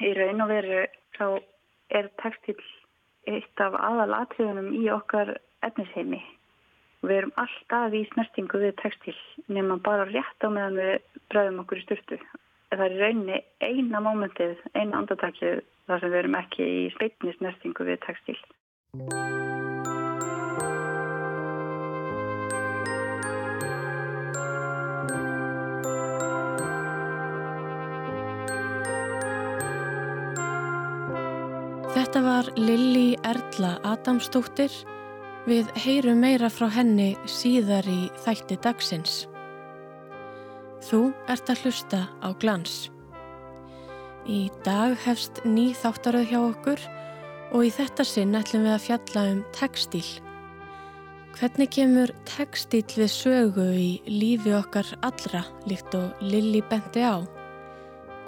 í raun og veru þá er textil eitt af aðalatriðunum í okkar etnisheimi. Við erum alltaf í snertingu við textil nema bara rétt á meðan við bræðum okkur í styrtu. Það er rauninni eina mómentið, eina andartaklið þar sem við erum ekki í speitni snertingu við textil. Var Lilli Erla Adamsdóttir. Við heyrum meira frá henni síðar í þætti dagsins. Þú ert að hlusta á glans. Í dag hefst ný þáttaröð hjá okkur og í þetta sinn ætlum við að fjalla um textíl. Hvernig kemur textíl við sögu í lífi okkar allra líkt og Lilli bendi á?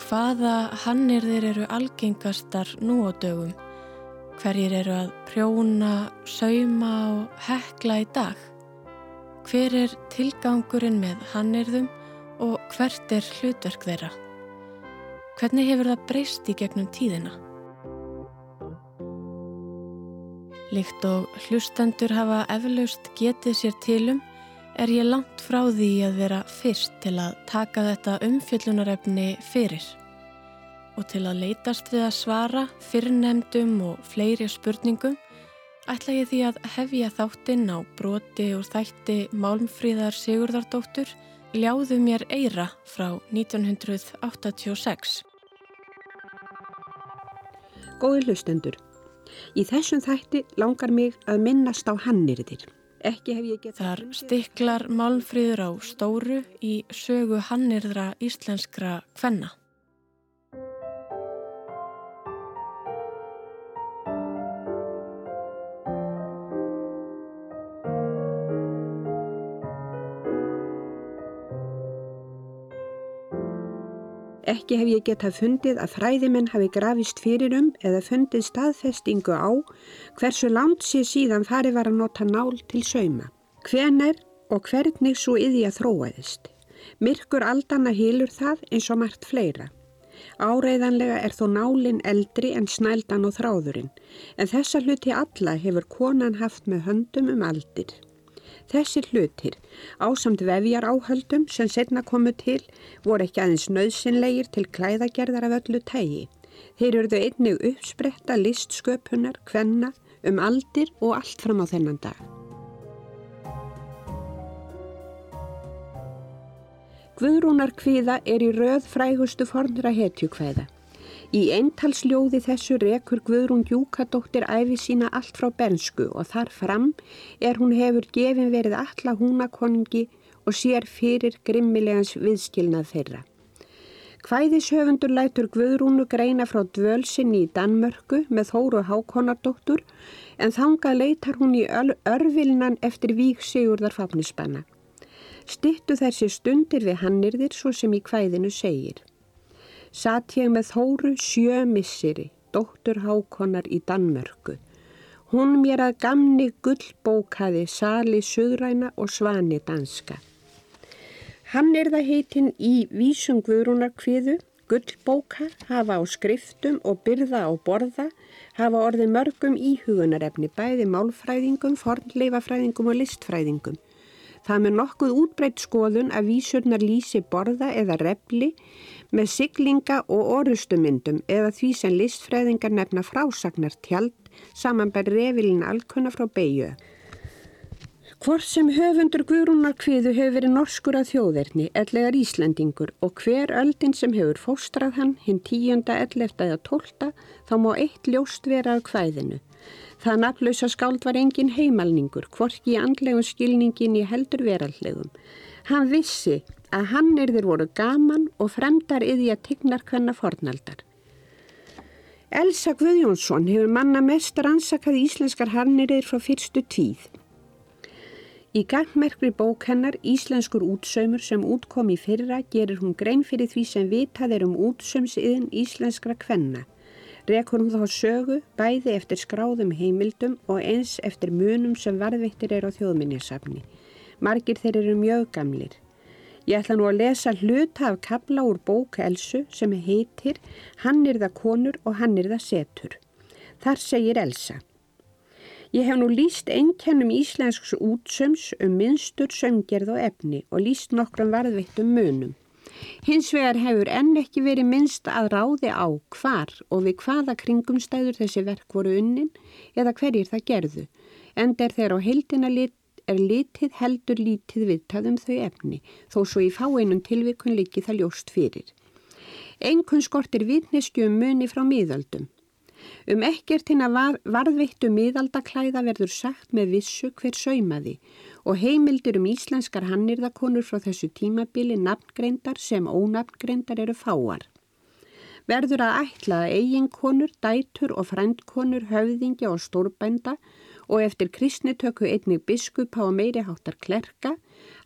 Hvaða hannir þeir eru algengastar nú á dögum? Hverjir eru að prjóna, sauma og hekla í dag? Hver er tilgangurinn með hannirðum og hvert er hlutverk þeirra? Hvernig hefur það breyst í gegnum tíðina? Líkt og hlustendur hafa eflaust getið sér tilum er ég langt frá því að vera fyrst til að taka þetta umfjöllunarefni fyrir og til að leytast við að svara fyrrnemdum og fleiri spurningum ætla ég því að hefja þáttinn á broti og þætti Málmfríðar Sigurðardóttur Ljáðu mér eira frá 1986. Góði hlustendur, í þessum þætti langar mig að minnast á hannirðir. Þar stiklar Málmfríður á stóru í sögu hannirðra íslenskra kvenna. Ekki hef ég getað fundið að fræðimenn hafi grafist fyrir um eða fundið staðfestingu á hversu langt sé síðan farið var að nota nál til sauma. Hvener og hvernig svo yði að þróaðist. Myrkur aldana hýlur það eins og margt fleira. Áreiðanlega er þó nálinn eldri en snældan og þráðurinn en þessa hluti alla hefur konan haft með höndum um aldir. Þessir hlutir, ásamt vefjar áhöldum sem setna komu til, voru ekki aðeins nöðsynlegir til klæðagerðar af öllu tægi. Þeir eruðu einnig uppspretta listsköpunar, kvenna, um aldir og allt fram á þennan dag. Guðrúnar kviða er í röð frægustu fornra hetjukvæða. Í eintalsljóði þessu rekur Guðrún Júkadóttir æfi sína allt frá bensku og þar fram er hún hefur gefin verið alla húnakonungi og sér fyrir grimmilegans viðskilnað þeirra. Hvæðishöfundur lætur Guðrúnu greina frá dvölsinni í Danmörku með Þóru Hákonardóttur en þanga leitar hún í örvilnan eftir vík Sigurðar Fafnisbanna. Stittu þessi stundir við hannirðir svo sem í hvæðinu segir satt ég með Þóru sjö missiri, dóttur Hákonar í Danmörku. Hún mér að gamni gullbókaði Sali Suðræna og Svani Danska. Hann er það heitinn í Vísum Guðrúnarkviðu, gullbóka, hafa á skriftum og byrða á borða, hafa orðið mörgum íhugunarefni bæði málfræðingum, fornleifafræðingum og listfræðingum. Það með nokkuð útbreytt skoðun að vísurnar lýsi borða eða repli með siglinga og orustumyndum eða því sem listfræðingar nefna frásagnar tjald samanbær revilin alkunna frá beigju. Hvort sem höfundur Guðrúnar kviðu hefur verið norskur að þjóðverðni, ellegar Íslandingur og hver öldin sem hefur fóstrað hann, hinn tíunda, ellefta eða tólta, þá má eitt ljóst vera af hvæðinu. Það nafnlausa skáld var engin heimalningur, hvorki í andlegum skilningin í heldur verallegum. Hann vissi að hannirðir voru gaman og fremdar yði að tignar hvenna fornaldar. Elsa Guðjónsson hefur manna mest rannsakað íslenskar hannirðir frá fyrstu tíð. Í gangmerkri bók hennar Íslenskur útsaumur sem útkom í fyrra gerir hún grein fyrir því sem vitað er um útsaumsiðin íslenskra kvenna. Rekur hún þá sögu bæði eftir skráðum heimildum og eins eftir munum sem varðvittir er á þjóðminninsafni. Margir þeir eru mjög gamlir. Ég ætla nú að lesa hluta af kabla úr bók Elsu sem heitir Hann er það konur og hann er það setur. Þar segir Elsa. Ég hef nú líst einkennum íslensks útsöms um minnstur sönggerð og efni og líst nokkrum varðvittum munum. Hins vegar hefur enn ekki verið minnst að ráði á hvar og við hvaða kringumstæður þessi verk voru unnin eða hverjir það gerðu, en der þeir á heildina lit er litið heldur lítið viðtaðum þau efni, þó svo í fáeinum tilvikun líki það ljóst fyrir. Engun skortir vitneskju um muni frá miðaldum. Um ekkert hinn að var, varðveittu miðaldaklæða verður sagt með vissu hver saumaði og heimildur um íslenskar hannirðakonur frá þessu tímabili nafngreindar sem ónafngreindar eru fáar. Verður að ætla að eiginkonur, dætur og frændkonur, höfðingja og stórbænda og eftir kristnitöku einnig biskupa og meiriháttar klerka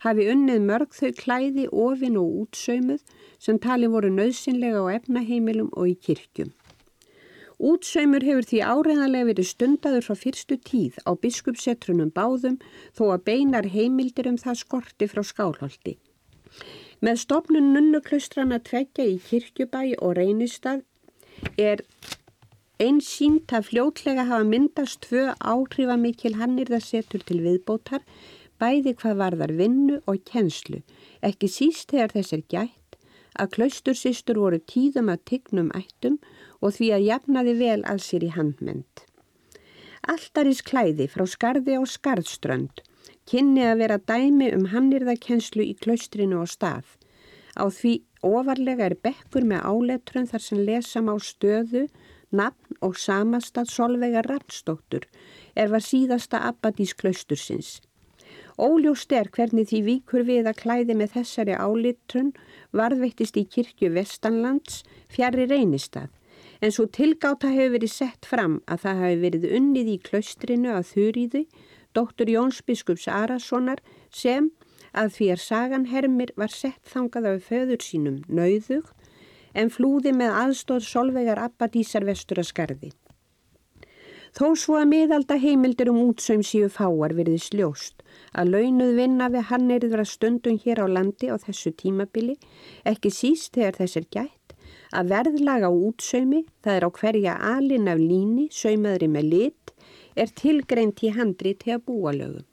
hafi unnið mörg þau klæði, ofin og útsaumuð sem tali voru nöðsynlega á efnaheimilum og í kirkjum. Útsaumur hefur því áreðanlega verið stundaður frá fyrstu tíð á biskupsetrunum báðum þó að beinar heimildir um það skorti frá skálholti. Með stopnun nunnuklaustrana tvekja í kirkjubæi og reynistad er Einn sínt að fljótlega hafa myndast tvö áhrifamikil hannirðasetur til viðbótar, bæði hvað varðar vinnu og kjenslu, ekki síst þegar þess er gætt að klaustursistur voru tíðum að tygnum ættum og því að jafnaði vel að sér í handmynd. Alltaris klæði frá skarði á skarðströnd kynni að vera dæmi um hannirðakenslu í klaustrinu og stað. Á því ofarlega er bekkur með áletrun þar sem lesa má stöðu nafn og samastað Solveigar Rannstóttur er var síðasta abbadís klaustursins. Óljóst er hvernig því víkur við að klæði með þessari álitrun varðveittist í kirkju Vestanlands fjari reynistað en svo tilgáta hefur verið sett fram að það hefur verið unnið í klaustrinu að þurriði dóttur Jóns Biskups Arasonar sem að því að sagan hermir var sett þangað af föður sínum nauðug en flúði með aðstóð solvegar abbadísar vestur að skarði. Þó svo að miðalda heimildir um útsaum síu fáar verði sljóst að launuð vinna við hann erður að stundum hér á landi á þessu tímabili, ekki síst þegar þess er gætt, að verðlaga útsaumi, það er á hverja alin af líni, saumaðri með lit, er tilgreint í handri til að búa lögum.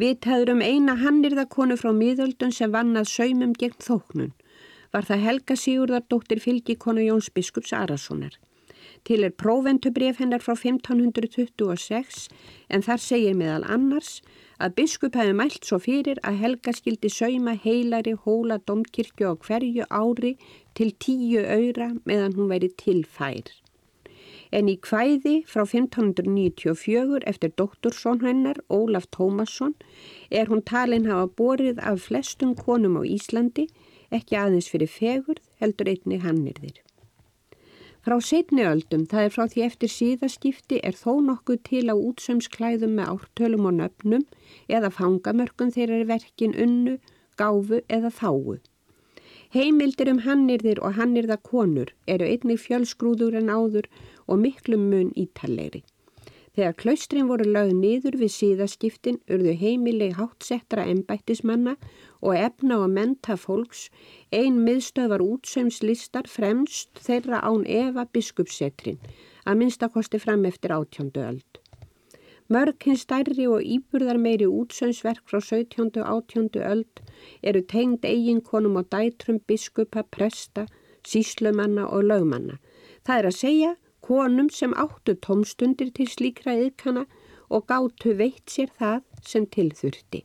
Við taðurum eina hannirðakonu frá miðöldun sem vannað saumum gegn þóknun var það Helga Sigurðardóttir fylgikonu Jóns Biskups Arasonar. Til er próventubref hennar frá 1526 en þar segir meðal annars að biskup hefði mælt svo fyrir að Helga skildi sauma heilari hóla domkirkju á hverju ári til tíu öyra meðan hún væri tilfær. En í kvæði frá 1594 eftir doktorsson hennar, Ólaf Tómasson, er hún talin hafa borið af flestum konum á Íslandi ekki aðeins fyrir fegurð heldur einni hannirðir. Frá setni öldum, það er frá því eftir síðaskipti, er þó nokkuð til á útsömsklæðum með ártölum og nöfnum eða fangamörkun þeirra er verkin unnu, gáfu eða þáu. Heimildir um hannirðir og hannirða konur eru einnig fjölsgrúður en áður og miklum mun ítallegri. Þegar klaustrin voru lögð niður við síðaskiptin urðu heimileg hátsettra ennbættismanna og efna og menta fólks ein miðstöðvar útsömslistar fremst þeirra án Eva biskupsetrin að minnstakosti fram eftir átjöndu öld. Mörg hins stærri og íburðar meiri útsömsverk frá 17. og átjöndu öld eru tengd eiginkonum og dætrum biskupa, presta, síslumanna og lögmanna. Það er að segja konum sem áttu tómstundir til slíkra yðkana og gáttu veitt sér það sem tilþurfti.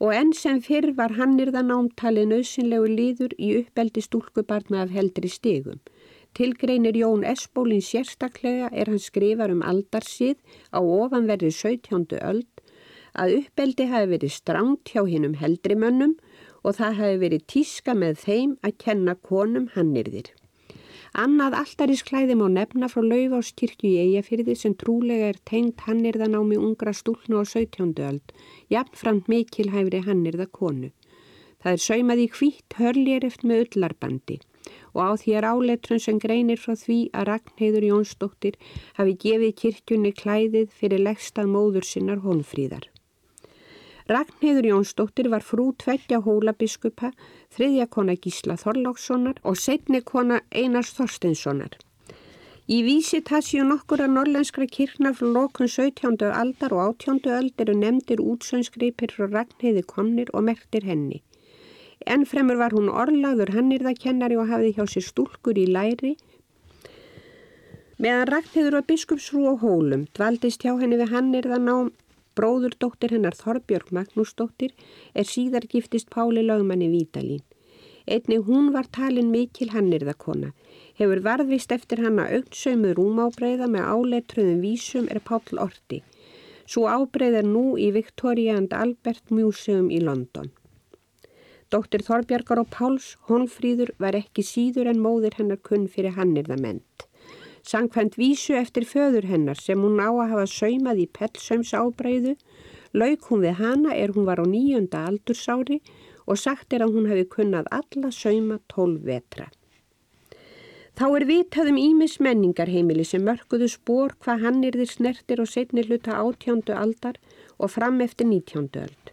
Og enn sem fyrr var hannirðan ámtali nöðsynlegu líður í uppeldi stúlkubarna af heldri stigum. Tilgreinir Jón Esbólin sérstaklega er hann skrifar um aldarsið á ofanverði 17. öld að uppeldi hafi verið stránt hjá hinnum heldri mönnum og það hafi verið tíska með þeim að kenna konum hannirðir. Annað alltarisklæði má nefna frá Laufáskirkju í Eyjafyrði sem trúlega er tengt hannirðanámi ungra stúlnu á 17. öld, jafnframt mikilhæfri hannirða konu. Það er saumað í hvitt hörlér eftir með öllarbandi og á því er áletrun sem greinir frá því að Ragnheiður Jónsdóttir hafi gefið kirkjunni klæðið fyrir legstað móður sinnar honfríðar. Ragnhildur Jónsdóttir var frú tveggja hólabiskupa, þriðja kona Gísla Þorlákssonar og setni kona Einars Þorsteinssonar. Í vísi tassi nokkur að norlenskra kirkna frá lokun 17. aldar og 18. ald eru nefndir útsönskripir frá Ragnhildi komnir og merktir henni. En fremur var hún orlaður hannirðakennari og hafði hjá sér stúlkur í læri. Meðan Ragnhildur var biskupsfrú á hólum dvaldist hjá henni við hannirðanám Bróðurdóttir hennar Þorbjörg Magnúsdóttir er síðar giftist Páli Laugmanni Vítalín. Einni hún var talin mikil hannirðakona. Hefur varðvist eftir hanna auktsaumu rúmábreyða með áletruðum vísum er Pál Orti. Svo ábreyð er nú í Victoria and Albert Museum í London. Dóttir Þorbjörgar og Páls, Honfríður, var ekki síður en móðir hennar kunn fyrir hannirðament. Sankvæmt vísu eftir föður hennar sem hún á að hafa saumað í pellsaums ábreyðu, lauk hún við hana er hún var á nýjunda aldursári og sagt er að hún hefði kunnað alla sauma tólf vetra. Þá er vitaðum ímis menningarheimili sem mörguðu spór hvað hann er þið snertir og setni hluta átjándu aldar og fram eftir nítjándu öld.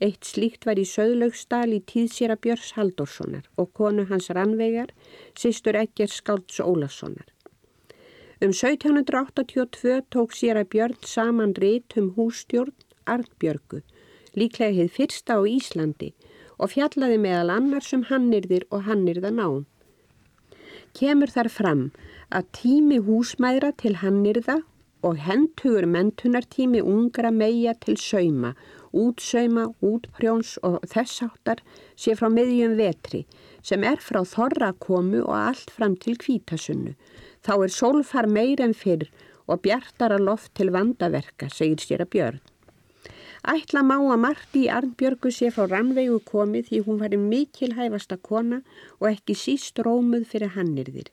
Eitt slíkt var í Söðlaugsdal í tíðsýra Björns Haldorssonar og konu hans Rannvegar, sýstur Egger Skálds Ólassonar. Um 1782 tók sér að Björn saman rít um hússtjórn Arnbjörgu, líklega heið fyrsta á Íslandi og fjallaði meðal annars um hannirðir og hannirðan á. Kemur þar fram að tími húsmæðra til hannirða og hentugur mentunartími ungra meia til sauma, útsauma, útprjóns og þessáttar sé frá miðjum vetri sem er frá þorra komu og allt fram til kvítasunnu Þá er sólfar meir en fyrr og bjartara loft til vandaverka, segir sér að björn. Ætla má að Marti í Arnbjörgu sé frá rannvegu komið því hún var mikil hæfasta kona og ekki síst rómuð fyrir hannirðir.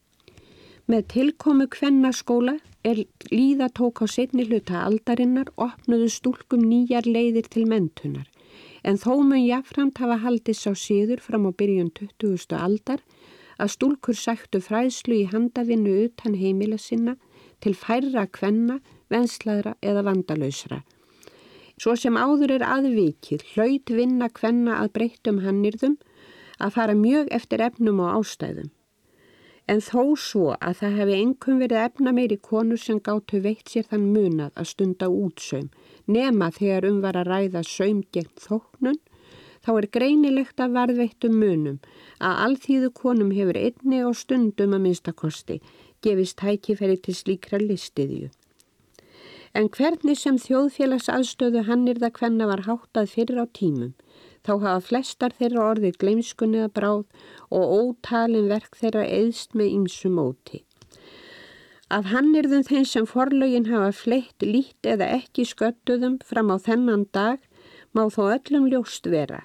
Með tilkomu kvennaskóla er líða tók á setni hluta aldarinnar opnuðu stúlkum nýjar leiðir til mentunar en þó mun jáframt hafa haldið sá síður fram á byrjun 20. aldar að stúlkur sættu fræðslu í handavinnu utan heimila sinna til færra kvenna, venslaðra eða vandalösra. Svo sem áður er aðvikið hlaut vinna kvenna að breyttum hannirðum að fara mjög eftir efnum og ástæðum. En þó svo að það hefði engum verið efna meiri konur sem gáttu veitt sér þann munað að stunda útsaum, nema þegar um var að ræða saum gegn þóknun þá er greinilegt að varðveittum munum að alþýðu konum hefur einni og stundum að minnstakosti gefist tækifæri til slíkra listiðju. En hvernig sem þjóðfélags aðstöðu hannirða hvenna var háttað fyrir á tímum, þá hafa flestar þeirra orðið gleimskunniða bráð og ótalin verk þeirra eðst með ymsu móti. Af hannirðum þeim sem forlögin hafa fleitt lít eða ekki sköttuðum fram á þennan dag má þó öllum ljóst vera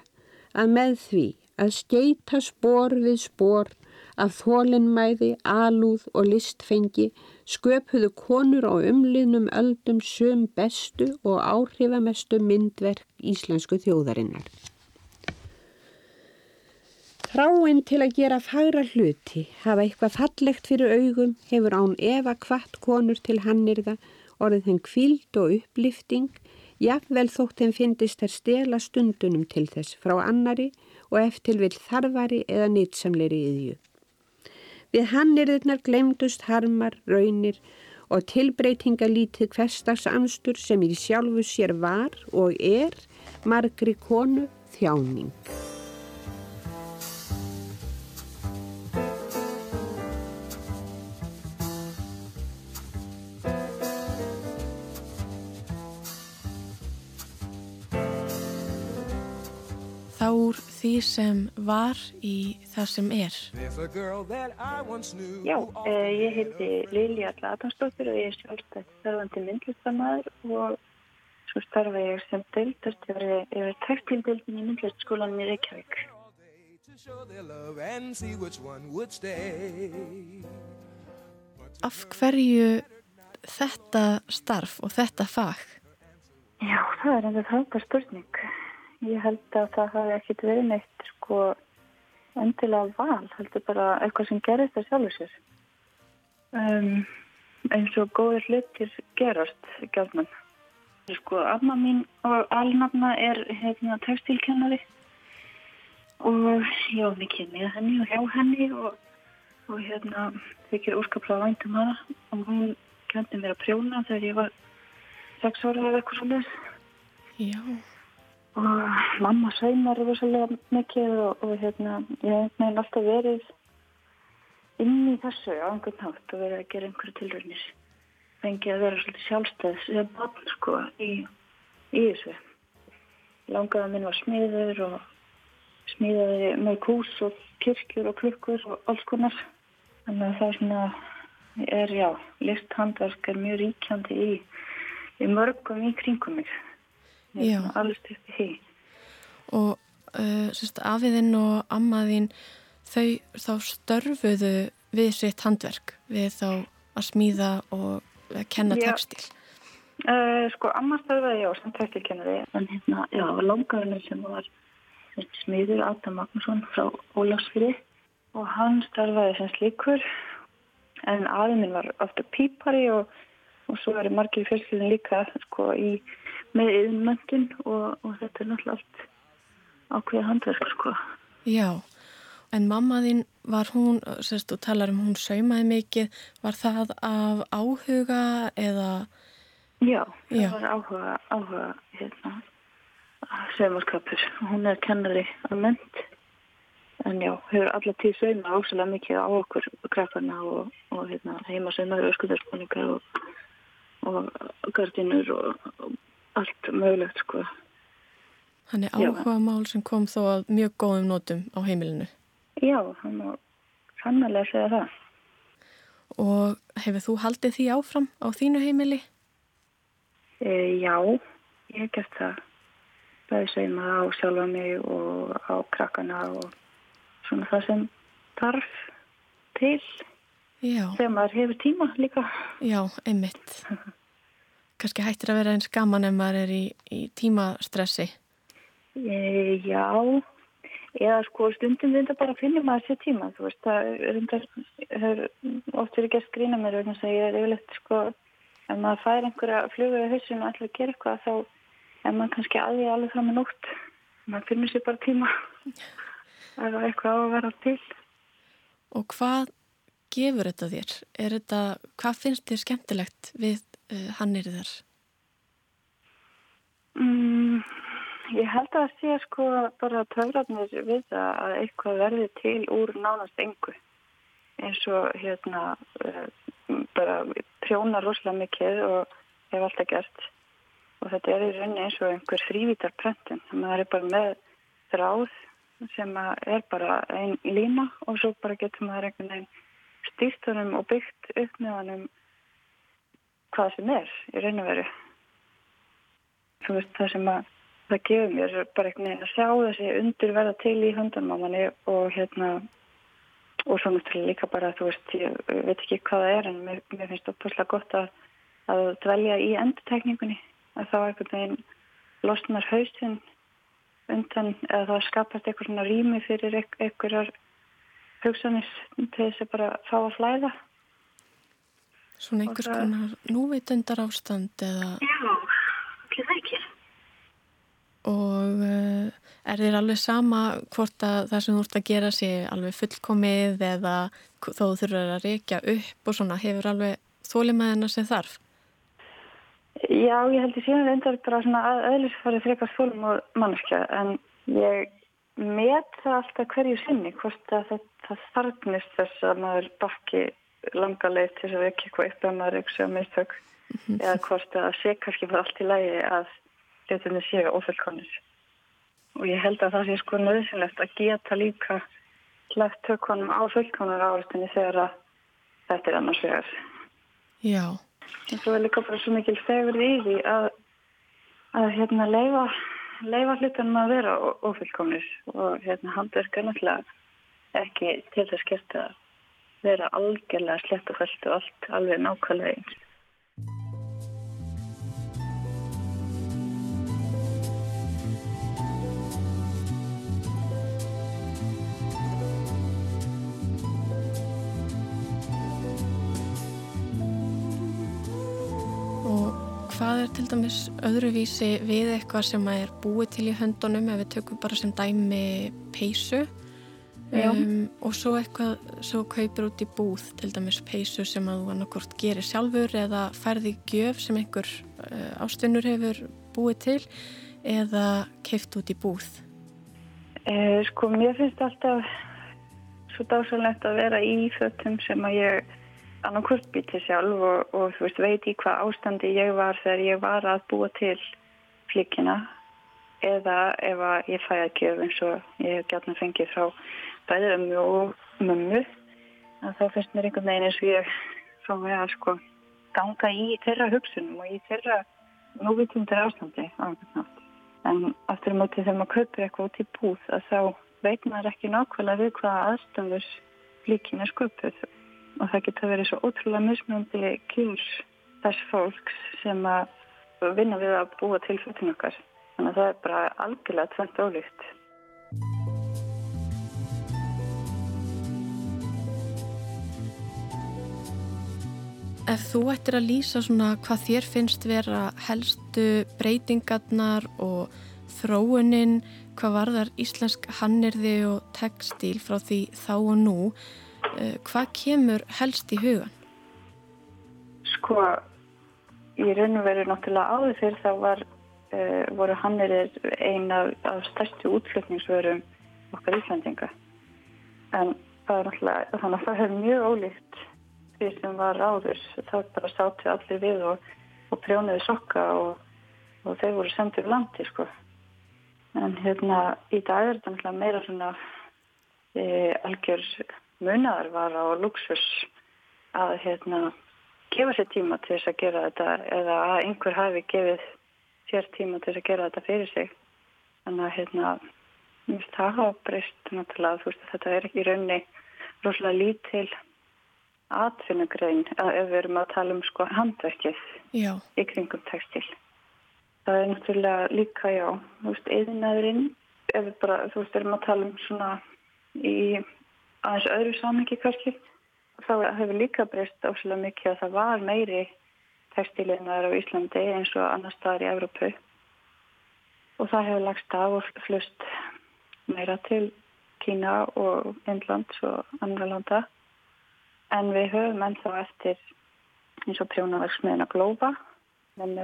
að með því að skeita spór við spór af þólinnmæði, alúð og listfengi sköpuðu konur á umliðnum öldum söm bestu og áhrifamestu myndverk íslensku þjóðarinnar. Þráinn til að gera fagra hluti, hafa eitthvað fallegt fyrir augum, hefur án eva kvart konur til hannirða, orðið henn kvild og upplifting Jafnvel þótt þeim finnist þær stela stundunum til þess frá annari og eftir vil þarfari eða nýtsamleiri yðju. Við hannirðurnar glemdust harmar, raunir og tilbreytingalítið hverstags amstur sem í sjálfu sér var og er margri konu þjáning. Úr því sem var í það sem er. Já, eh, ég heiti Lili Allatánsdóttir og ég er sjálfstætt starfandi myndlistamæður og svo starfa ég sem deildast yfir textildildin í myndlistskólanum í Reykjavík. Af hverju þetta starf og þetta fag? Já, það er enda þáka spurning. Ég held að það hafi ekkit verið neitt sko endilega val, heldur bara eitthvað sem gerist það sjálfur sér. Um, eins og góðir hlutir gerast gætman. Sko, amma mín og alnafna er hérna textilkennari og já, mikið með henni og hjá henni og, og hérna þykir úrskaplega væntum hana og hún kendi mér að prjóna þegar ég var sex ára eða eitthvað svolítið. Já. Og mamma sveimar rosalega mikið og, og hérna, ég hef alltaf verið inn í þessu á einhvern nátt og verið að gera einhverju tilröðnir. Fengið að vera svolítið sjálfstæðs eða bann sko í, í þessu. Langaða minn var smiður og smíðaði með kús og kirkjur og klukkur og alls konar. Þannig að það er svona, er já, listhandverk er mjög ríkjandi í, í mörgum í kringum mig. Alls upp í því. Og uh, sérst, afiðinn og ammaðinn, þau þá störfuðu við sitt handverk, við þá að smíða og að kenna Já. textil. Uh, sko, amma starfaði já sem textilkennari en hérna, já, langarinn sem var smiður Adam Magnússon frá Ólafsfyrði og hann starfaði sem slíkur en aðeins minn var ofta pípari og, og svo er margir fjölskyldin líka sko í með yðnmöndin og, og þetta er náttúrulega allt ákveðið handverk sko. Já, en mammaðinn var hún, sérst, þú talar um hún saumaði mikið, var það af áhuga eða, Já, það Já. var áhuga, áhuga hérna, saumaskapur. Hún er kennari almennt, en já, hefur alla tíð sauma ósala mikið á okkur kraffarna og, og hérna, heimasaumaður og skuðarspunningar og, og gardinur og allt mögulegt, sko. hann er áhuga mál sem kom þó að mjög góðum nótum á heimilinu. Já, hann má sannlega segja það. Og hefur þú haldið því áfram á þínu heimili? E, já, ég hef gert það. Bæði sauma á sjálfa mig og á krakkana og svona það sem þarf til. Já, þegar maður hefur tíma líka. já, einmitt. Kannski hættir að vera eins gaman ef maður er í, í tímastressi. E, já, eða sko stundum þetta bara finna maður sér tíma, þú veist, það er hefur oft verið gert grína mér að ég er yfirleitt sko, ef maður fær einhverja flugur í hausinu og ætlar að gera eitthvað þá er maður kannski aðið alveg fram með nótt, maður finnur sér bara tíma það er eitthvað á að vera til. Og hvað gefur þetta þér? Er þetta, hvað finnst þér skemmtilegt við uh, hannir þar? Mm, ég held að það sé sko bara töfratnir við það að eitthvað verði til úr nánast engu. Eins og hérna uh, bara prjóna rosalega mikið og hef alltaf gert. Og þetta er í rauninni eins og einhver þrývítar pröntun maður er bara með þráð sem er bara ein lína og svo bara getur maður einhvern veginn stýrt honum og byggt upp með honum hvað sem er í raun og veru. Þú veist það sem að það gefur mér bara einhvern veginn að sjá þessi undur verða til í höndunum á manni og hérna og svo náttúrulega líka bara þú veist ég veit ekki hvað það er en mér, mér finnst það opaslega gott að, að dvelja í endurtekningunni að þá einhvern veginn losnar hausinn undan eða það skapast eitthvað svona rými fyrir einhverjar hugsanir til þess að bara fá að flæða Svona einhvers það- konar núvitundar ástand eða, Já, ekki það ekki og uh, er þér alveg sama hvort að það sem þú ert að gera sé alveg fullkomið eða þó þú þurfur að reykja upp og svona hefur alveg þólimaðina sem þarf? Já, ég held ég síðan reyndar bara svona að öðlisfari frekar fólum og mannskja en ég met það alltaf hverju sinni hvort að það þarfnist þess að maður bakki langa leið til að ekki eitthvað upp að maður ekki að mistök. Eða hvort að sé kannski bara allt í lagi að hlutinni séu ofullkonir og ég held að það sé sko nöðsynlegt að geta líka lagt tökkunum á fullkonar áristinni þegar að þetta er annars vegar. Já, en svo er líka bara svo mikil fegur í því að, að hérna leifa, leifa hlutunum að vera ófullkomnir. Og hérna handverk er náttúrulega ekki til þess gert að vera algjörlega slett og fælt og allt alveg nákvæmlega eins. og hvað er til dæmis öðruvísi við eitthvað sem er búið til í höndunum ef við tökum bara sem dæmi peysu um, og svo eitthvað svo kaupir út í búð til dæmis peysu sem að þú annarkort gerir sjálfur eða færði gjöf sem einhver uh, ástvinnur hefur búið til eða keift út í búð. Eh, sko, mér finnst alltaf svo dásalegt að vera í fötum sem að ég annarkvört býti sjálf og, og þú veist, veit í hvað ástandi ég var þegar ég var að búa til flikina eða ef að ég fæ að gjöf eins og ég hef gætna fengið frá bæðið ömmu og mömmu að þá finnst mér einhvern veginn eins og ég frá að sko ganga í þeirra hugsunum og í þeirra núvitundur ástandi. En aftur á móti þegar maður kaupir eitthvað út í búð að þá veit maður ekki nákvæmlega við hvaða aðstæður líkin er sköpuð og það geta verið svo ótrúlega mismunandi kjurs þess fólks sem að vinna við að búa til fötun okkar. Þannig að það er bara algjörlega tvent ólíkt. Ef þú ættir að lýsa svona hvað þér finnst vera helstu breytingarnar og þróunin, hvað varðar íslensk hannirði og textíl frá því þá og nú, uh, hvað kemur helst í hugan? Sko, í raun og veru náttúrulega áður fyrir þá var, uh, voru hannirðir eina af, af stærstu útflutningsvörum okkar Íslandinga. En það er náttúrulega, þannig að það er mjög ólíkt því sem var áður. Það bara sátu allir við og, og prjónuði sokka og, og þeir voru sendið landi, sko. En hérna í dag er þetta meira svona e, algjör munaðarvara og luxus að hérna gefa sér tíma til þess að gera þetta eða að einhver hafi gefið sér tíma til þess að gera þetta fyrir sig. Þannig að hérna það hafa breyst náttúrulega þú veist að þetta er ekki raunni rosalega lítil atvinnugrein ef við erum að tala um sko handverkið Já. í kringum textil. Það er náttúrulega líka, já, þú veist, eðinæðurinn, ef við bara, þú veist, erum að tala um svona í aðeins öðru samingi kannski, þá hefur líka breyst áslega mikið að það var meiri textilinnar á Íslandi eins og annar staðar í Evrópu og það hefur lagst af og flust meira til Kína og Indlands og andra landa en við höfum ennþá eftir eins og prjónaverksmiðina Glóba en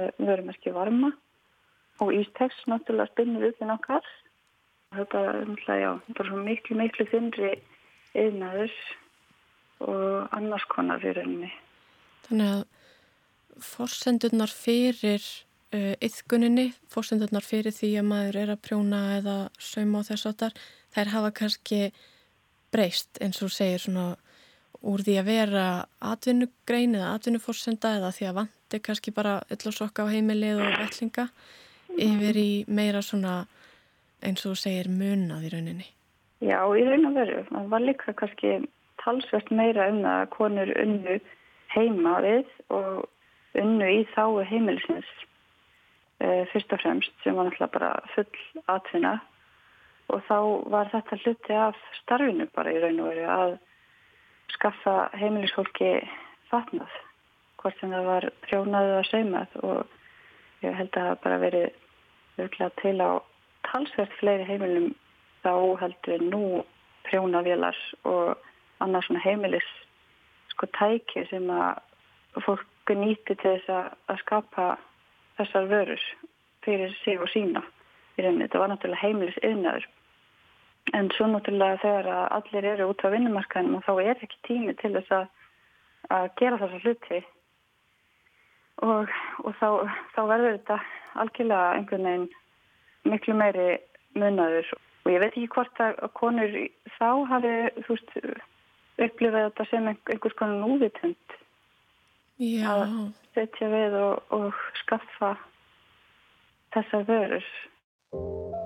ekki varma og Ístex náttúrulega spinnir upp inn okkar. Þetta er svo miklu, miklu þundri yfnaður og annars konar í rauninni. Þannig að forsendurnar fyrir uh, yðguninni, forsendurnar fyrir því að maður er að prjóna eða sauma á þess aftar, þær hafa kannski breyst eins og segir svona úr því að vera atvinnugrein eða atvinnuforsenda eða því að vandi kannski bara öll og sokka á heimilið og vellinga yfir í meira svona eins og segir munað í rauninni. Já, í raun og veru. Það var líka kannski talsvert meira um að konur unnu heima við og unnu í þáu heimilisins uh, fyrst og fremst sem var náttúrulega bara full atvinna og þá var þetta hluti af starfinu bara í raun og veru að skaffa heimilisfólki fatnað hvort sem það var prjónaðið að seimað og ég held að það bara verið örglega til á talsvert fleiri heimilum þá heldur nú prjónavélar og annars svona heimilis sko tæki sem að fólk nýti til þess að, skapa þessar vörur fyrir sig og sína. Þetta var náttúrulega heimilis yfnaður en svo náttúrulega þegar allir eru út á vinnumarkaðinum og þá er ekki tími til þess að, að gera þessa hluti. Og, og þá, þá verður þetta algjörlega einhvern veginn miklu meiri munaður. Og ég veit ekki hvort að konur þá hafi veist upplifað þetta sem einhvers konar núvitund. Að setja við og, og skaffa þessar vörur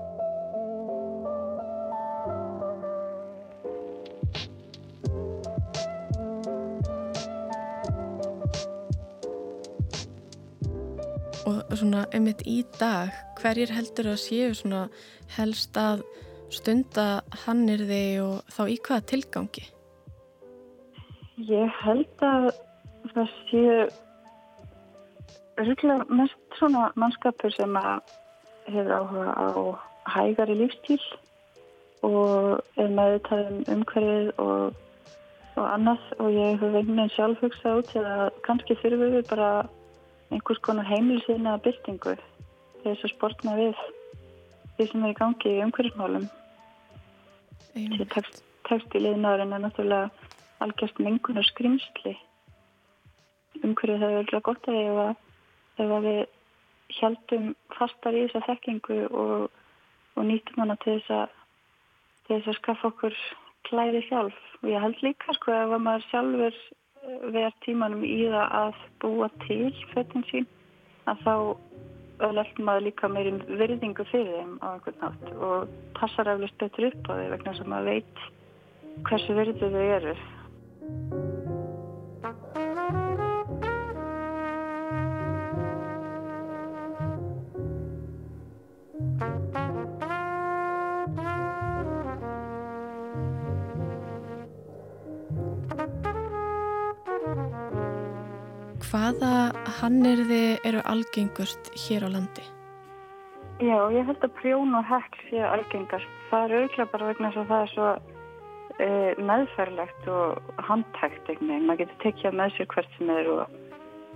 og svona einmitt í dag hverjir heldur að séu svona helst að stunda hannir þig og þá í hvaða tilgangi? Ég held að það séu rúglega mest svona mannskapur sem að hefur áhuga á hægari lífstíl og er meðutæð um umhverfið og, og annað og ég hef einhvern veginn sjálf hugsað út eða kannski þurfum við bara einhvers konar heimilsýna byrtingu til þess að sportna við því sem er í gangi í umhverfismálum. Tekst, textileginarinn er náttúrulega algjörst mengunar skrimsli. Umhverfið það er verið gott að ef, ef að við heldum fastar í þessa þekkingu og, og nýtum hana til þess að til þess að skaffa okkur klæði sjálf og ég held líka sko ef maður sjálfur verð tímanum í það að búa til föttin sín að þá öllelt maður líka meirinn virðingu fyrir þeim á einhvern nátt og passar eflust betur upp á því vegna sem maður veit hversu virðu þau eru. Hvaða hannirði eru algengust hér á landi? Já, ég held að prjón og hekl séu algengast. Það er auðvitað bara vegna þess að það er svo e, meðferðlegt og handtækt einhvern veginn. Maður getur tekjað með sér hvert sem er og,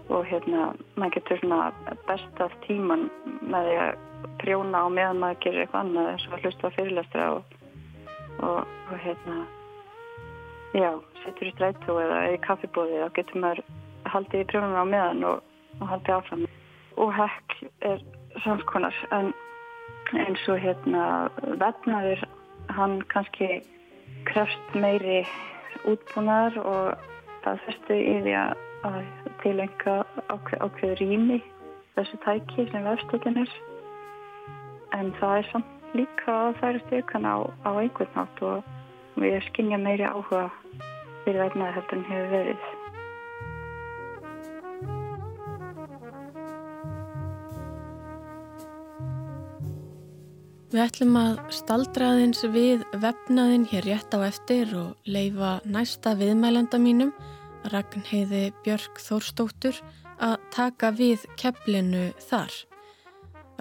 og hérna, maður getur svona bestað tíman með því að prjóna á meðan maður gerir eitthvað annað eins og að hlusta á fyrirlæstra og, og, og hérna, já, setur í strætó eða í kaffibóði og getur maður haldið í prjónuna á meðan og, og haldið áfram. Og hekl er samskonar en eins og hérna vefnaður hann kannski krefst meiri útbúnaðar og það fyrstu í því að tilenga ákveð, ákveð rými þessu tæki sem vefstökin er en það er samt líka að það eru stökan á, á einhvern nátt og við skinnja meiri áhuga fyrir vefnaður heldur en hefur verið. Við ætlum að staldraðins við vefnaðin hér rétt á eftir og leifa næsta viðmælanda mínum, Ragnheiði Björk Þórstóttur, að taka við kepplinu þar.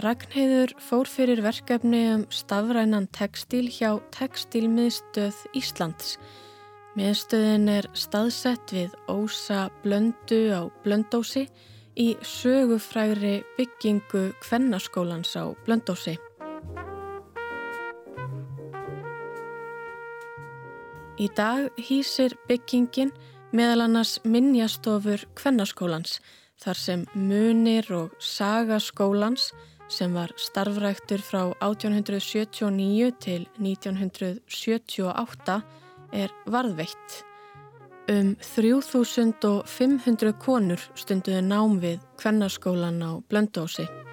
Ragnheiður fór fyrir verkefni um stafrænan tekstíl hjá Tekstílmiðstöð Íslands. Miðstöðin er staðsett við ósa blöndu á blöndósi í sögufrægri byggingu Kvennaskólans á blöndósi. Í dag hýsir byggingin meðal annars minnjastofur Kvennaskólans þar sem munir og sagaskólans sem var starfræktur frá 1879 til 1978 er varðveitt. Um 3500 konur stunduði nám við Kvennaskólan á Blöndósi.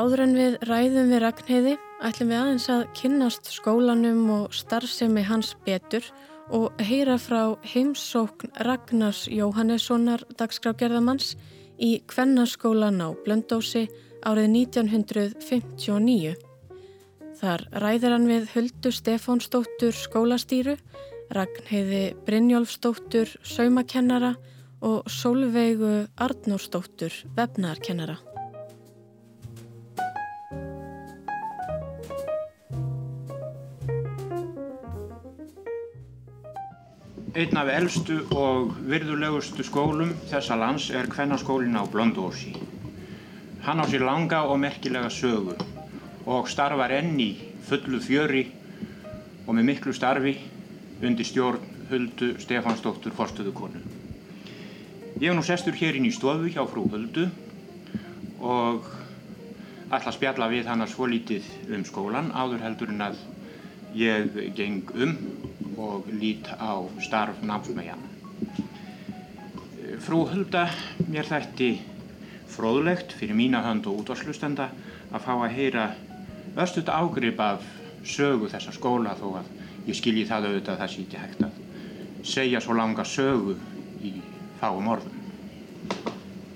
Áður en við ræðum við Ragnheiði ætlum við aðeins að kynnast skólanum og starfsemi hans betur og heyra frá heimsókn Ragnars Jóhannessonar dagskrágerðamanns í Kvennaskólan á Blöndósi árið 1959. Þar ræðir hann við Huldu Stefánsdóttur skólastýru, Ragnheiði Brynjólfsdóttur saumakennara og Solveigu Arnórsdóttur vefnarkennara. Einn af eldstu og virðulegustu skólum þessa lands er Kvennaskólin á Blöndósi. Hann á sér langa og merkilega sögu og starfar enn í fullu fjöri og með miklu starfi undir stjórn Huldu Stefansdóttur Forstuðukonu. Ég er nú sestur hér inn í stofu hjá frú Huldu og ætla að spjalla við hann að svo lítið um skólan áður heldur en að ég geng um og lít á starf námsmæjan. Frú Hulda, mér þætti fróðlegt fyrir mína hönd og útvarslustenda að fá að heyra östut ágrip af sögu þessa skóla þó að ég skilji það auðvitað að það sé ekki hægt að segja svo langa sögu í fáum orðum.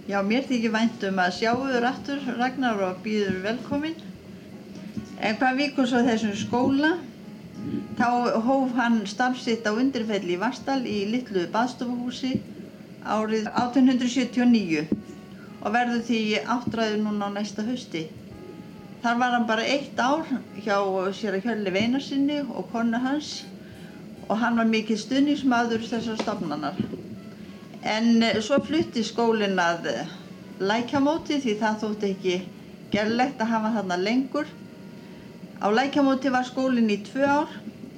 Já, mér þykir vænt um að sjáuður aftur Ragnar og býður velkomin. En hvað vikur svo þessum skóla? Þá hóf hann starfsitt á undirfelli í Vastal í litlu baðstofuhúsi árið 1879 og verður því áttræður núna á næsta hausti. Þar var hann bara eitt ár hjá sér að hjörli veinarsinni og konu hans og hann var mikið stuðnismadur þessar stafnanar. En svo flutti skólinn að lækjamóti því það þótti ekki gerlegt að hafa þarna lengur. Á lækjamóti var skólinn í tvö ár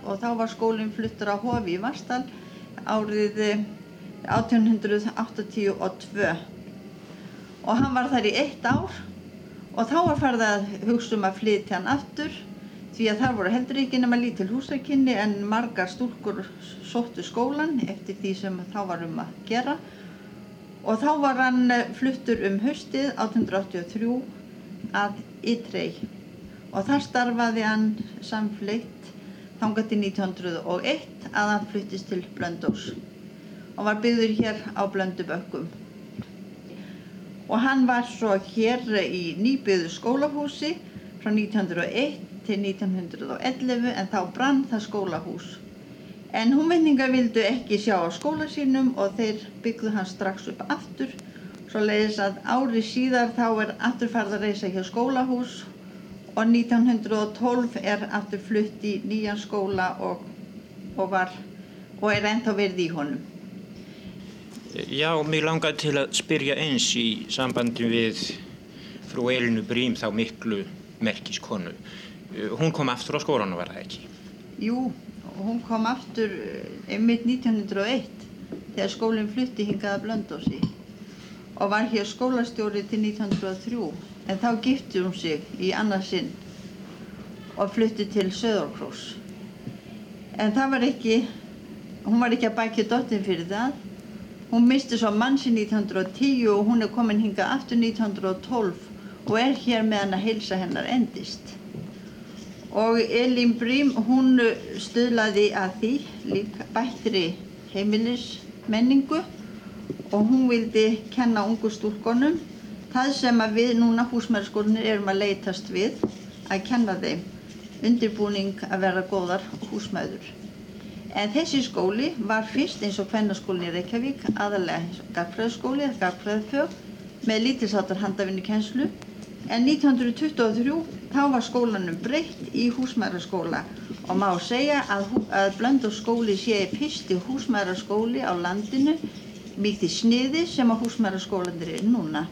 og þá var skólinn fluttur á Hofi í Varstal árið 1882 eh, og hann var þar í eitt ár. Og þá var farið að hugsa um að flytja hann aftur því að þar voru heldur ekki nema lítil húsarkynni en margar stúlkur sóttu skólan eftir því sem þá var um að gera. Og þá var hann eh, fluttur um höstið 1883 að Ytrei og þar starfaði hann samfleitt þangað til 1901 að hann fluttist til Blöndós og var byggður hér á Blöndubökkum og hann var svo hér í nýbyggðu skólahúsi frá 1901 til 1911 en þá brann það skólahús. En húnvenningar vildu ekki sjá á skóla sínum og þeir byggðu hann strax upp aftur svo leiðis að ári síðar þá er afturfarð að reysa hjá skólahús og 1912 er aftur flutt í nýjan skóla og, og, var, og er ennþá verið í honum. Já, mér langar til að spyrja eins í sambandi við frú Elinu Brím þá miklu merkiskonu. Eh, hún kom aftur á skólan og var það ekki? Jú, hún kom aftur eh, einmitt 1901 þegar skólinn flutti hingaða Blöndósi og var hér skólastjóri til 1903 en þá gifti hún sig í annarsinn og flutti til Söðorkrós. En það var ekki, hún var ekki að bækja dottin fyrir það. Hún misti svo mannsi 1910 og hún er komin hingað aftur 1912 og er hér meðan að heilsa hennar endist og Elín Brím hún stöðlaði að því líka bættri heimilismenningu og hún vildi kenna ungu stúrkonum það sem við núna húsmæðarskólinir erum að leytast við að kenna þeim undirbúning að vera góðar húsmæður. En þessi skóli var fyrst eins og hvernarskólinn í Reykjavík aðalega gagfræðskóli eða gagfræðfjög með lítilsáttar handafinni kennslu en 1923 þá var skólanum breytt í húsmæraskóla og má segja að, að Blöndóskóli sé fyrsti húsmæraskóli á landinu mikið sniði sem að húsmæraskólanir er núna.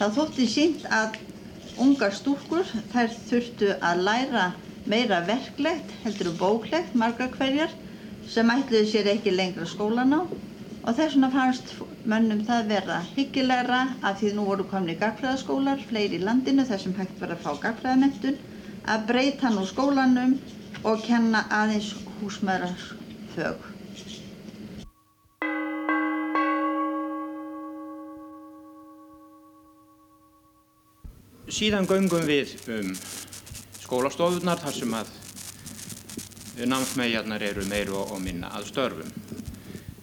Það þótti sínt að ungar stúrkur þær þurftu að læra meira verklegt heldur og bóklegt marga hverjar sem ætluði sér ekki lengra skólan á og þess vegna fannst mönnum það vera hyggilegra að því nú voru komni gagfræðaskólar, fleiri í landinu þar sem hægt var að fá gagfræðamentun, að breyta nú skólanum og kenna aðeins húsmaðurfög. Síðan göngum við um skólastofunar þar sem að námsmæjarnar eru meiru og minna að störfum.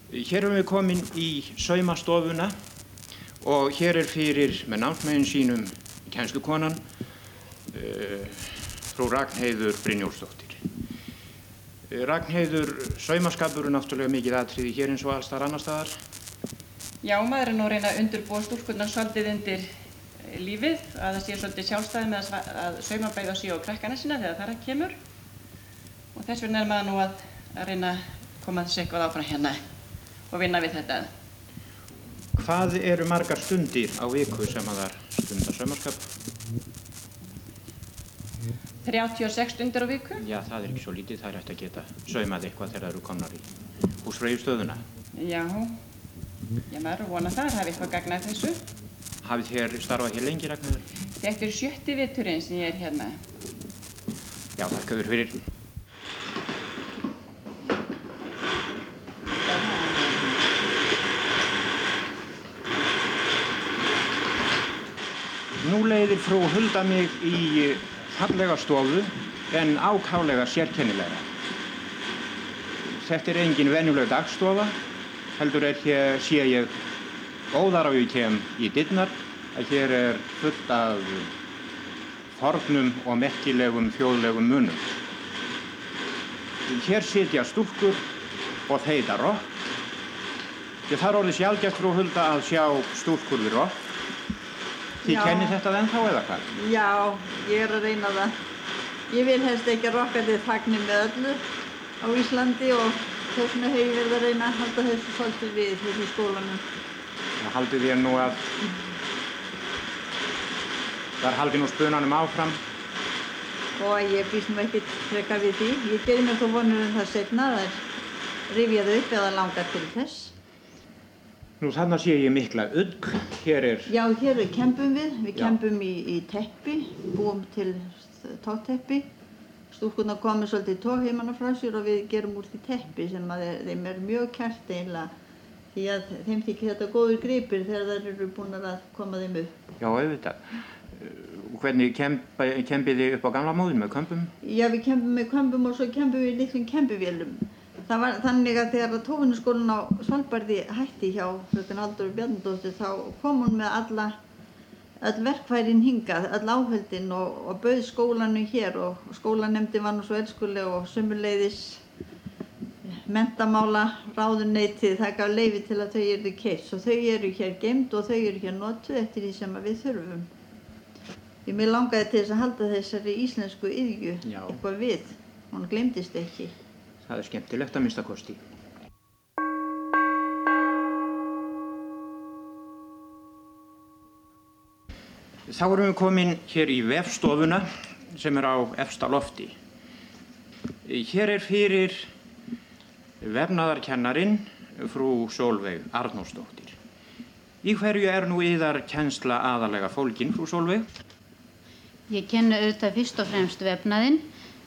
Hér erum við komin í saumastofuna og hér er fyrir með náttmæðin sínum kænslukonan uh, frú Ragnheiður Brynjólfsdóttir. Uh, Ragnheiður, saumaskapur er náttúrulega mikið aðtriði hér eins og alls þar annar staðar. Já, maður er nú reyna að undurbúa stúrkunnar svolítið undir eh, lífið, að það sé svolítið sjálfstæði með að sauma bæða síg á krakkana sína þegar það er kemur og þess vegna er maður nú að, að reyna að koma þessu eitthvað áfram hérna og vinna við þetta. Hvað eru margar stundir á viku sem að það stundar saumarskap? 36 stundir á viku. Já, það er ekki svo lítið, það er eftir að geta saumað eitthvað þegar það eru komnar í húsfræðistöðuna. Já, ég maður vona það, það hefði eitthvað gagnað þessu. Hafið þér starfað hér lengi, Ragnarður? Þetta er sjötti vitturinn sem ég er hérna. Já, þakka þér fyrir. Nú leiðir frú hulda mig í fallega stofu en ákálega sérkennilega. Þetta er engin venjuleg dagstofa, heldur er hér sé ég óðar á ég kem í dittnar að hér er fullt af fornum og merkilegum þjóðlegum munum. hér sitja stúrkur og þeita rock. Ég þarf orðið sjálfgeft frú Hulda að sjá stúrkur við rock. Þið kennir þetta ennþá eða hvað? Já, ég er að reyna það. Ég vil helst ekki að rockandi þagni með öllu á Íslandi og þess vegna hefur ég verið að reyna að halda þessu svolítið við þessu skólanum. Það haldið ég nú að þar haldið nú spunanum áfram. Og ég býst nú ekkert freka við því. Ég gerir mér þó vonur um það setna að það rifjaði upp eða langar til þess. Nú þannig sé ég mikla öll, hér er... Já, hér kempum við, við kempum í, í teppi, búum til tótteppi. Stúrkurna komið svolítið tóheimanna frá sér og við gerum úr því teppi sem að þeim er mjög kært eiginlega því að þeim þykir þetta góður gripir þegar þær eru búin að koma þeim upp. Já, auðvitað. Hvernig kempið þið upp á gamla móðin með kömpum? Já, við kempum með kömpum og svo kempum við litlum kempuvélum. Þannig að þegar tófunarskólinn á Svalbardhi hætti hjá frökun Haldur Bjarnadóttir þá kom hún með alla öll verkfærin hingað, öll áhöldin og, og bauð skólanu hér og skólanemdi var nú svo elskuleg og sumuleiðis mentamála ráðuneytið það gaf leifi til að þau eru keitt og þau eru hér gemd og þau eru hér notuð eftir því sem við þurfum. Ég mér langaði til þess að halda þessari íslensku yðju eitthvað við, hún glemdist ekki. Það er skemmtilegt að mista kosti. Þá erum við komin hér í vefstofuna sem er á efsta lofti. Hér er fyrir vefnaðarkennarin frú Solveig Arnósdóttir. Í hverju er nú yðar kennsla aðalega fólkin, frú Solveig? Ég kenna auðvitað fyrst og fremst vefnaðinn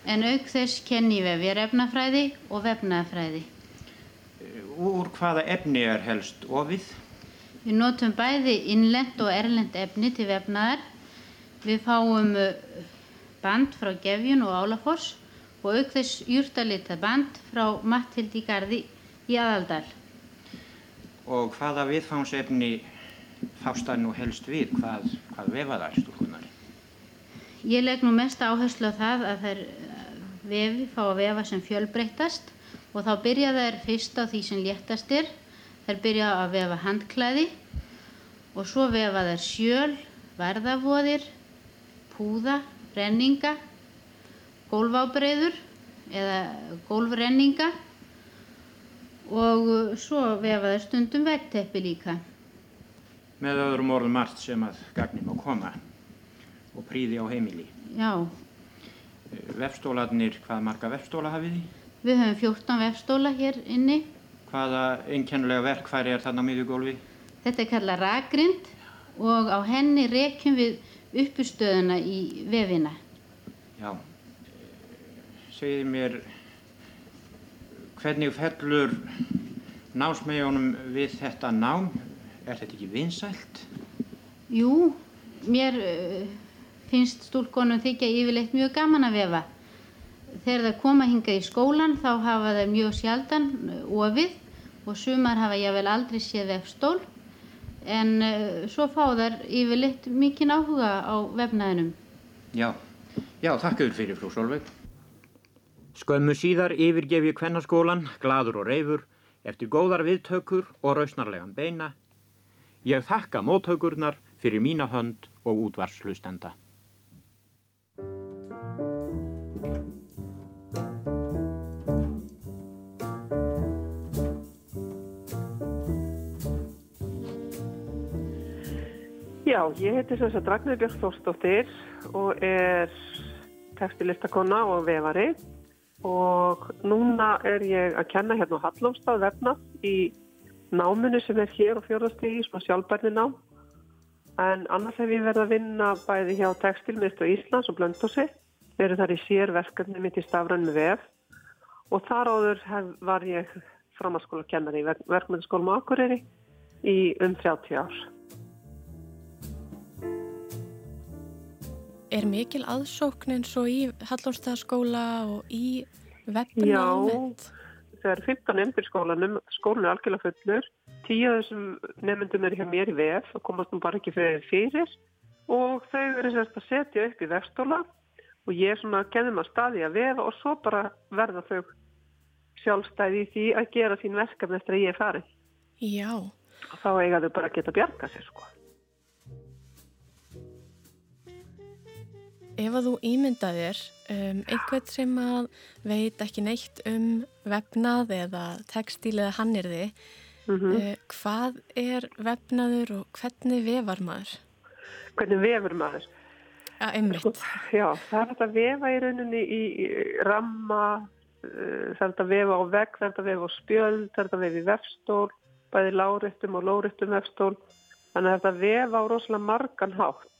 en auk þess kenni ég vefjarefnafræði og vefnaðafræði. Úr hvaða efni er helst ofið? Við notum bæði innlend og erlend efni til vefnaðar. Við fáum uh, band frá Gefjun og Álafoss og auk þess júrtalita band frá Mattildi Garði í Aðaldal. Og hvaða viðfánsefni fást það nú helst við? Hvað, hvað vefa þær stúrkunar? Ég legg nú mest áherslu á það að þær vefi fá að vefa sem fjölbreyttast og þá byrja þær fyrst á því sem léttast er. Þær byrja að vefa handklæði og svo vefa þær sjöl, verðavoðir, púða, renninga, gólfábreyður eða gólfrenninga og svo vefa þær stundum vegteppi líka. Með öðrum orðum margt sem að gagnum að koma og príði á heimili. Já. Vefstólarnir, hvað marga vefstóla hafið þið? Við höfum 14 vefstóla hér inni. Hvaða einkennulega verkfæri er þarna á miðugólfi? Þetta er kallað rakgrind og á henni rekjum við uppustöðuna í vefina. Já. Segið mér, hvernig fellur námsmeðjónum við þetta nám? Er þetta ekki vinsælt? Jú, mér uh, finnst stúlkonum þykja yfirleitt mjög gaman að vefa. Þegar það koma hinga í skólan þá hafa það mjög sjaldan ofið og sumar hafa ég vel aldrei séð vefstól en uh, svo fá þar yfirleitt mikinn áhuga á vefnaðinum. Já, já, þakka þér fyrir frú Solveig. Skömmu síðar yfirgef ég kvennaskólan, gladur og reyfur, eftir góðar viðtökur og rausnarlegan beina. Ég þakka móttökurnar fyrir mína hönd og útvarslustenda. Já, ég heiti sem sagt Ragnar Björk Þórsdóttir og er textilistakonna og vefari. Og núna er ég að kenna hérna á Hallómstað vefna í náminu sem er hér á fjórðastígi, svona sjálfbærni nám en annars hef ég verið að vinna bæði hjá Textilmiðstu Íslands og Blöndósi verið þar í sér verkefni mitt í stafrann með vef. Og þar áður hef, var ég framhanskóla kennari í verk, verkmyndaskólum Akureyri í um 30 ár. Er mikil aðsókn eins og í Hallómsdagsskóla og í almennt? Já, það er 15 nefndir skólanum, skólan er algjörlega fullur. Tíu af þessum nefndum er hjá mér í vef, það komast nú bara ekki fyrir fyrir og þau eru sérst að setja upp í vefstóla og ég er svona að genna maður staði að vefa og svo bara verða þau sjálfstæði í því að gera sín verkefni eftir að ég er farið. Já. Og þá eiga þau bara að geta bjarga sér sko. Ef að þú ímyndaðir um, einhvern sem að veit ekki neitt um vefnað eða textíl eða hannirði, mm -hmm. uh, hvað er vefnaður og hvernig vefar maður? Hvernig vefur maður? Ja, einmitt. Já, það er þetta að vefa í rauninni í, í ramma, uh, það er þetta að vefa á vegg, það er þetta að vefa á spjöld, það er þetta að vefa í vefstól, bæði láréttum og lóréttum vefstól. Þannig að þetta vefa á rosalega margan hátt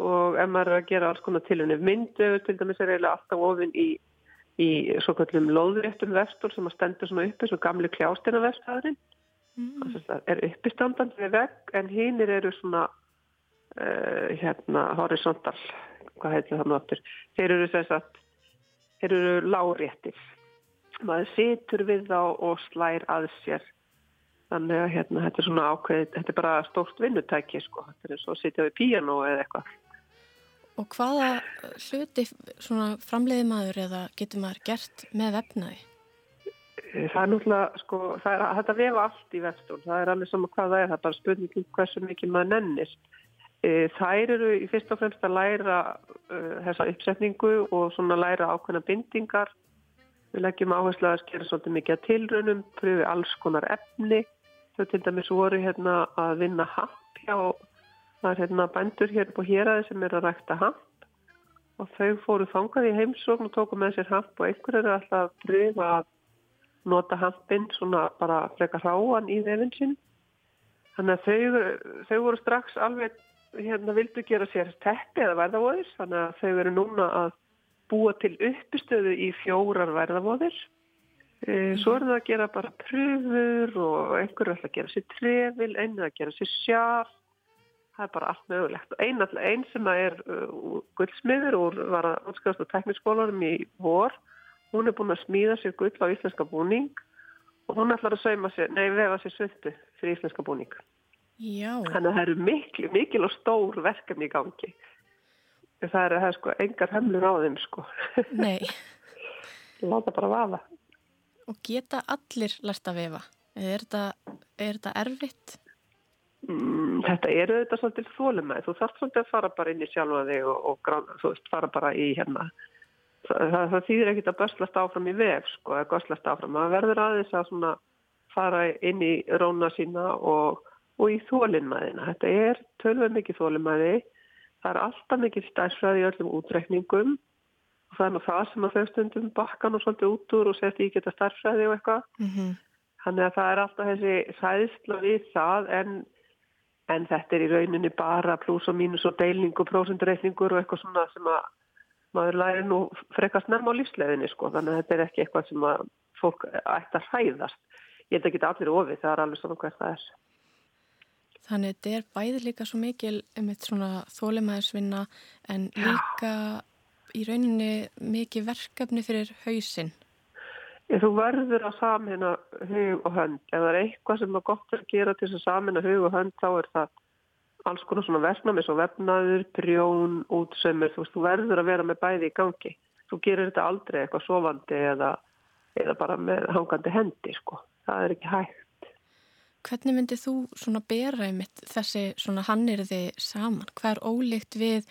og ef maður er að gera alls konar tilunni myndu til dæmis er eiginlega alltaf ofinn í, í svo kallum loðréttum vestól sem að stendur svona uppi svo gamli kljásteina vestæðurinn mm. það er uppistandandi við vegg en hinnir eru svona uh, hérna horisontal hvað heitir það nú aftur? Þeir eru þess að þeir eru láréttir. Maður situr við þá og slær að sér þannig að hérna þetta er svona ákveð þetta er bara stórt vinnutæki sko þetta er eins og að sitja við píano eða eitthvað Og hvaða hluti framleiði maður eða getur maður gert með vefnaði? Það er náttúrulega, sko, það er, þetta vefa allt í vefstól, það er alveg saman hvað það er, það er bara spurningum hversu mikið maður nennist. E, þær eru í fyrst og fremst að læra uh, þessa uppsetningu og svona læra ákveðna bindingar. Við leggjum áherslu að skera svolítið mikið að tilraunum, pröfi alls konar efni. Þau til dæmis voru hérna að vinna happ hjá Það er hérna bændur hér på héræði sem er að rækta hamp og þau fóru þangað í heimsókn og tóku með sér hamp og einhver eru alltaf að pröfa að nota hampinn svona bara freka hráan í þefinn sinn. Þannig að þau, þau voru strax alveg hérna vildu gera sér teppi eða verðavóðir þannig að þau eru núna að búa til uppistöðu í fjórar verðavóðir. E, svo eru það að gera bara pröfur og einhver er alltaf að gera sér trefil, einu að gera sér sjálf það er bara allt mögulegt. Einn ein sem er uh, guldsmiður og var að útskjáðast á tekniskólarum í vor hún er búin að smíða sér gull á íslenska búning og hún ætlar að sauma sér, nei vefa sér svöldu fyrir íslenska búning. Já. þannig að það eru mikil, mikil og stór verkefni í gangi. Það er, það er sko engar hemlur á þeim sko. Nei. Láta bara vafa Og geta allir lært að vefa? Er þetta, er þetta erfitt? Mm, þetta eru þetta svolítið þólumæð, þú þarf svolítið að fara bara inn í sjálfa þig og, og veist, fara bara í hérna, það, það, það þýðir ekkit að börslast áfram í vef sko, eða göslast áfram, það verður aðeins að svona fara inn í róna sína og, og í þólinnmæðina, þetta er tölveg mikið þólinnmæði, það er alltaf mikið stærfræði í öllum útrekningum og það er nú það sem að þau stundum bakkan og svolítið út úr og setja í geta stærfræði og eitthvað, mm -hmm. þannig að það er alltaf þessi sæðsla við það en en þetta er í rauninni bara pluss og mínus og deilning og prósundreikningur og eitthvað svona sem að maður læri nú frekast nærma á lífsleðinni sko þannig að þetta er ekki eitthvað sem að fólk ætti að hræðast. Ég held ekki allir ofið, það er alveg svona hvert það er. Þannig þetta er bæði líka svo mikil um eitt svona þólimæðisvinna en líka Já. Í rauninni mikið verkefni fyrir hausinn. Þú verður að samina hug og hönd. Ef það er eitthvað sem er gott að gera til þess að samina hug og hönd þá er það alls konar svona verknami svo vefnaður, prjón, útsömmur. Þú, þú verður að vera með bæði í gangi. Þú gerir þetta aldrei eitthvað sofandi eða, eða bara með hangandi hendi. Sko. Það er ekki hægt. Hvernig myndið þú svona bera í mitt þessi svona hannirði saman? Hvað er ólíkt við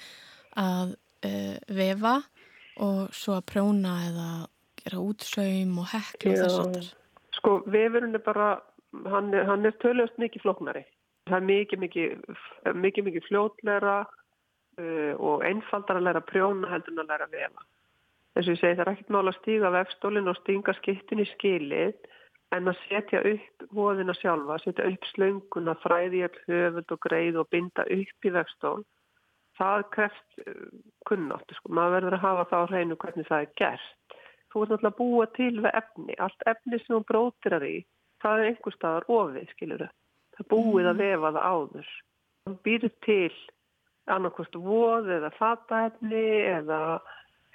að uh, vefa og svo að prjóna eða gera útsaum og hekla og þess aftar? Sko, vefurinn er bara, hann hann er töluðast mikið flóknari. Það er mikið, mikið, mikið, mikið fljótleira uh, og einfaldar að læra prjóna heldur en að læra vefa. Þess að ég segi það er ekkert mála að stíga vefstólinn og stinga skiptin í skilið en að setja upp hóðina sjálfa, setja upp slönguna, fræði all höfund og greið og binda upp í vefstól. Það kreft uh, kunnáttu, sko. Maður verður að hafa það á hreinu hvernig það er gert þú ert náttúrulega að búa til við efni, allt efni sem þú brótirar í, það er einhver staðar ofið, skilur. Það búið að mm. vefa það áður. Það býður til annarkost voð eða fataefni eða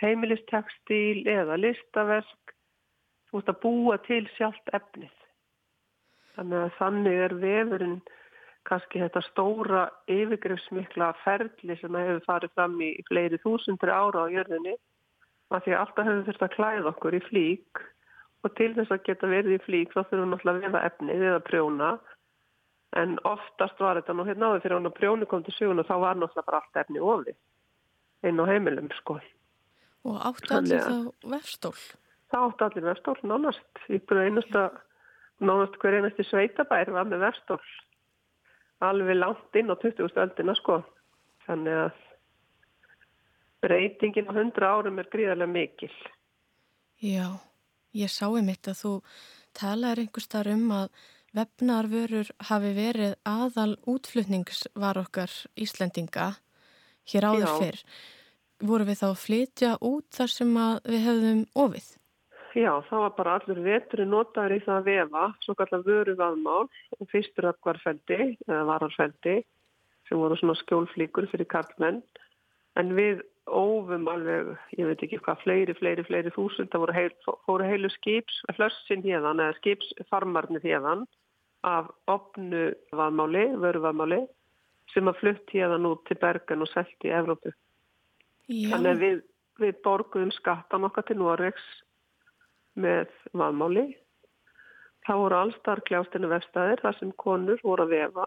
heimilistekstíl eða listaverk. Þú ert að búa til sjálft efnið. Þannig að þannig er vefurinn kannski þetta stóra yfirgrifsmikla ferli sem hefur farið fram í fleiri þúsundri ára á jörðinni að því að alltaf hefur þurft að klæða okkur í flík og til þess að geta verið í flík þá þurfum við náttúrulega að vefa efnið eða prjóna en oftast var þetta nú hérna áður fyrir að prjónu kom til sugun og þá var náttúrulega bara allt efni ofið inn á heimilum sko. Og áttu allir þá vefstól? Það áttu allir vefstól, nánast. Ykkur einasta, nánast hver einasti sveitabær var með vefstól. Alveg langt inn á 20. öldina sko. Þannig að breytingin á 100 árum er gríðarlega mikil. Já, ég sá einmitt að þú talaður einhver starf um að vefnarvörur hafi verið aðal útflutningsvar okkar Íslendinga hér áður Já. fyrr. Voru við þá að flytja út þar sem við hefðum ofið? Já, það var bara allur veturinn notaður í það að vefa, svo kallar vöru vaðmál fyrstur uppvarfeldi, eða vararfeldi, sem voru svona skjólflíkur fyrir karlmenn. En við ófum alveg, ég veit ekki hvað, fleiri, fleiri, fleiri þúsund, það voru, heil, voru heilu skips, flössin hérðan, eða skipsfarmarnir hérðan af opnu vaðmáli, vöru vaðmáli sem að flutt hérna út til Bergen og selgt í Evrópu. Já. Þannig að við, við borguðum skattan okkar til Noregs með vaðmáli. Það voru allstar kljástinu vefstæðir þar sem konur voru að vefa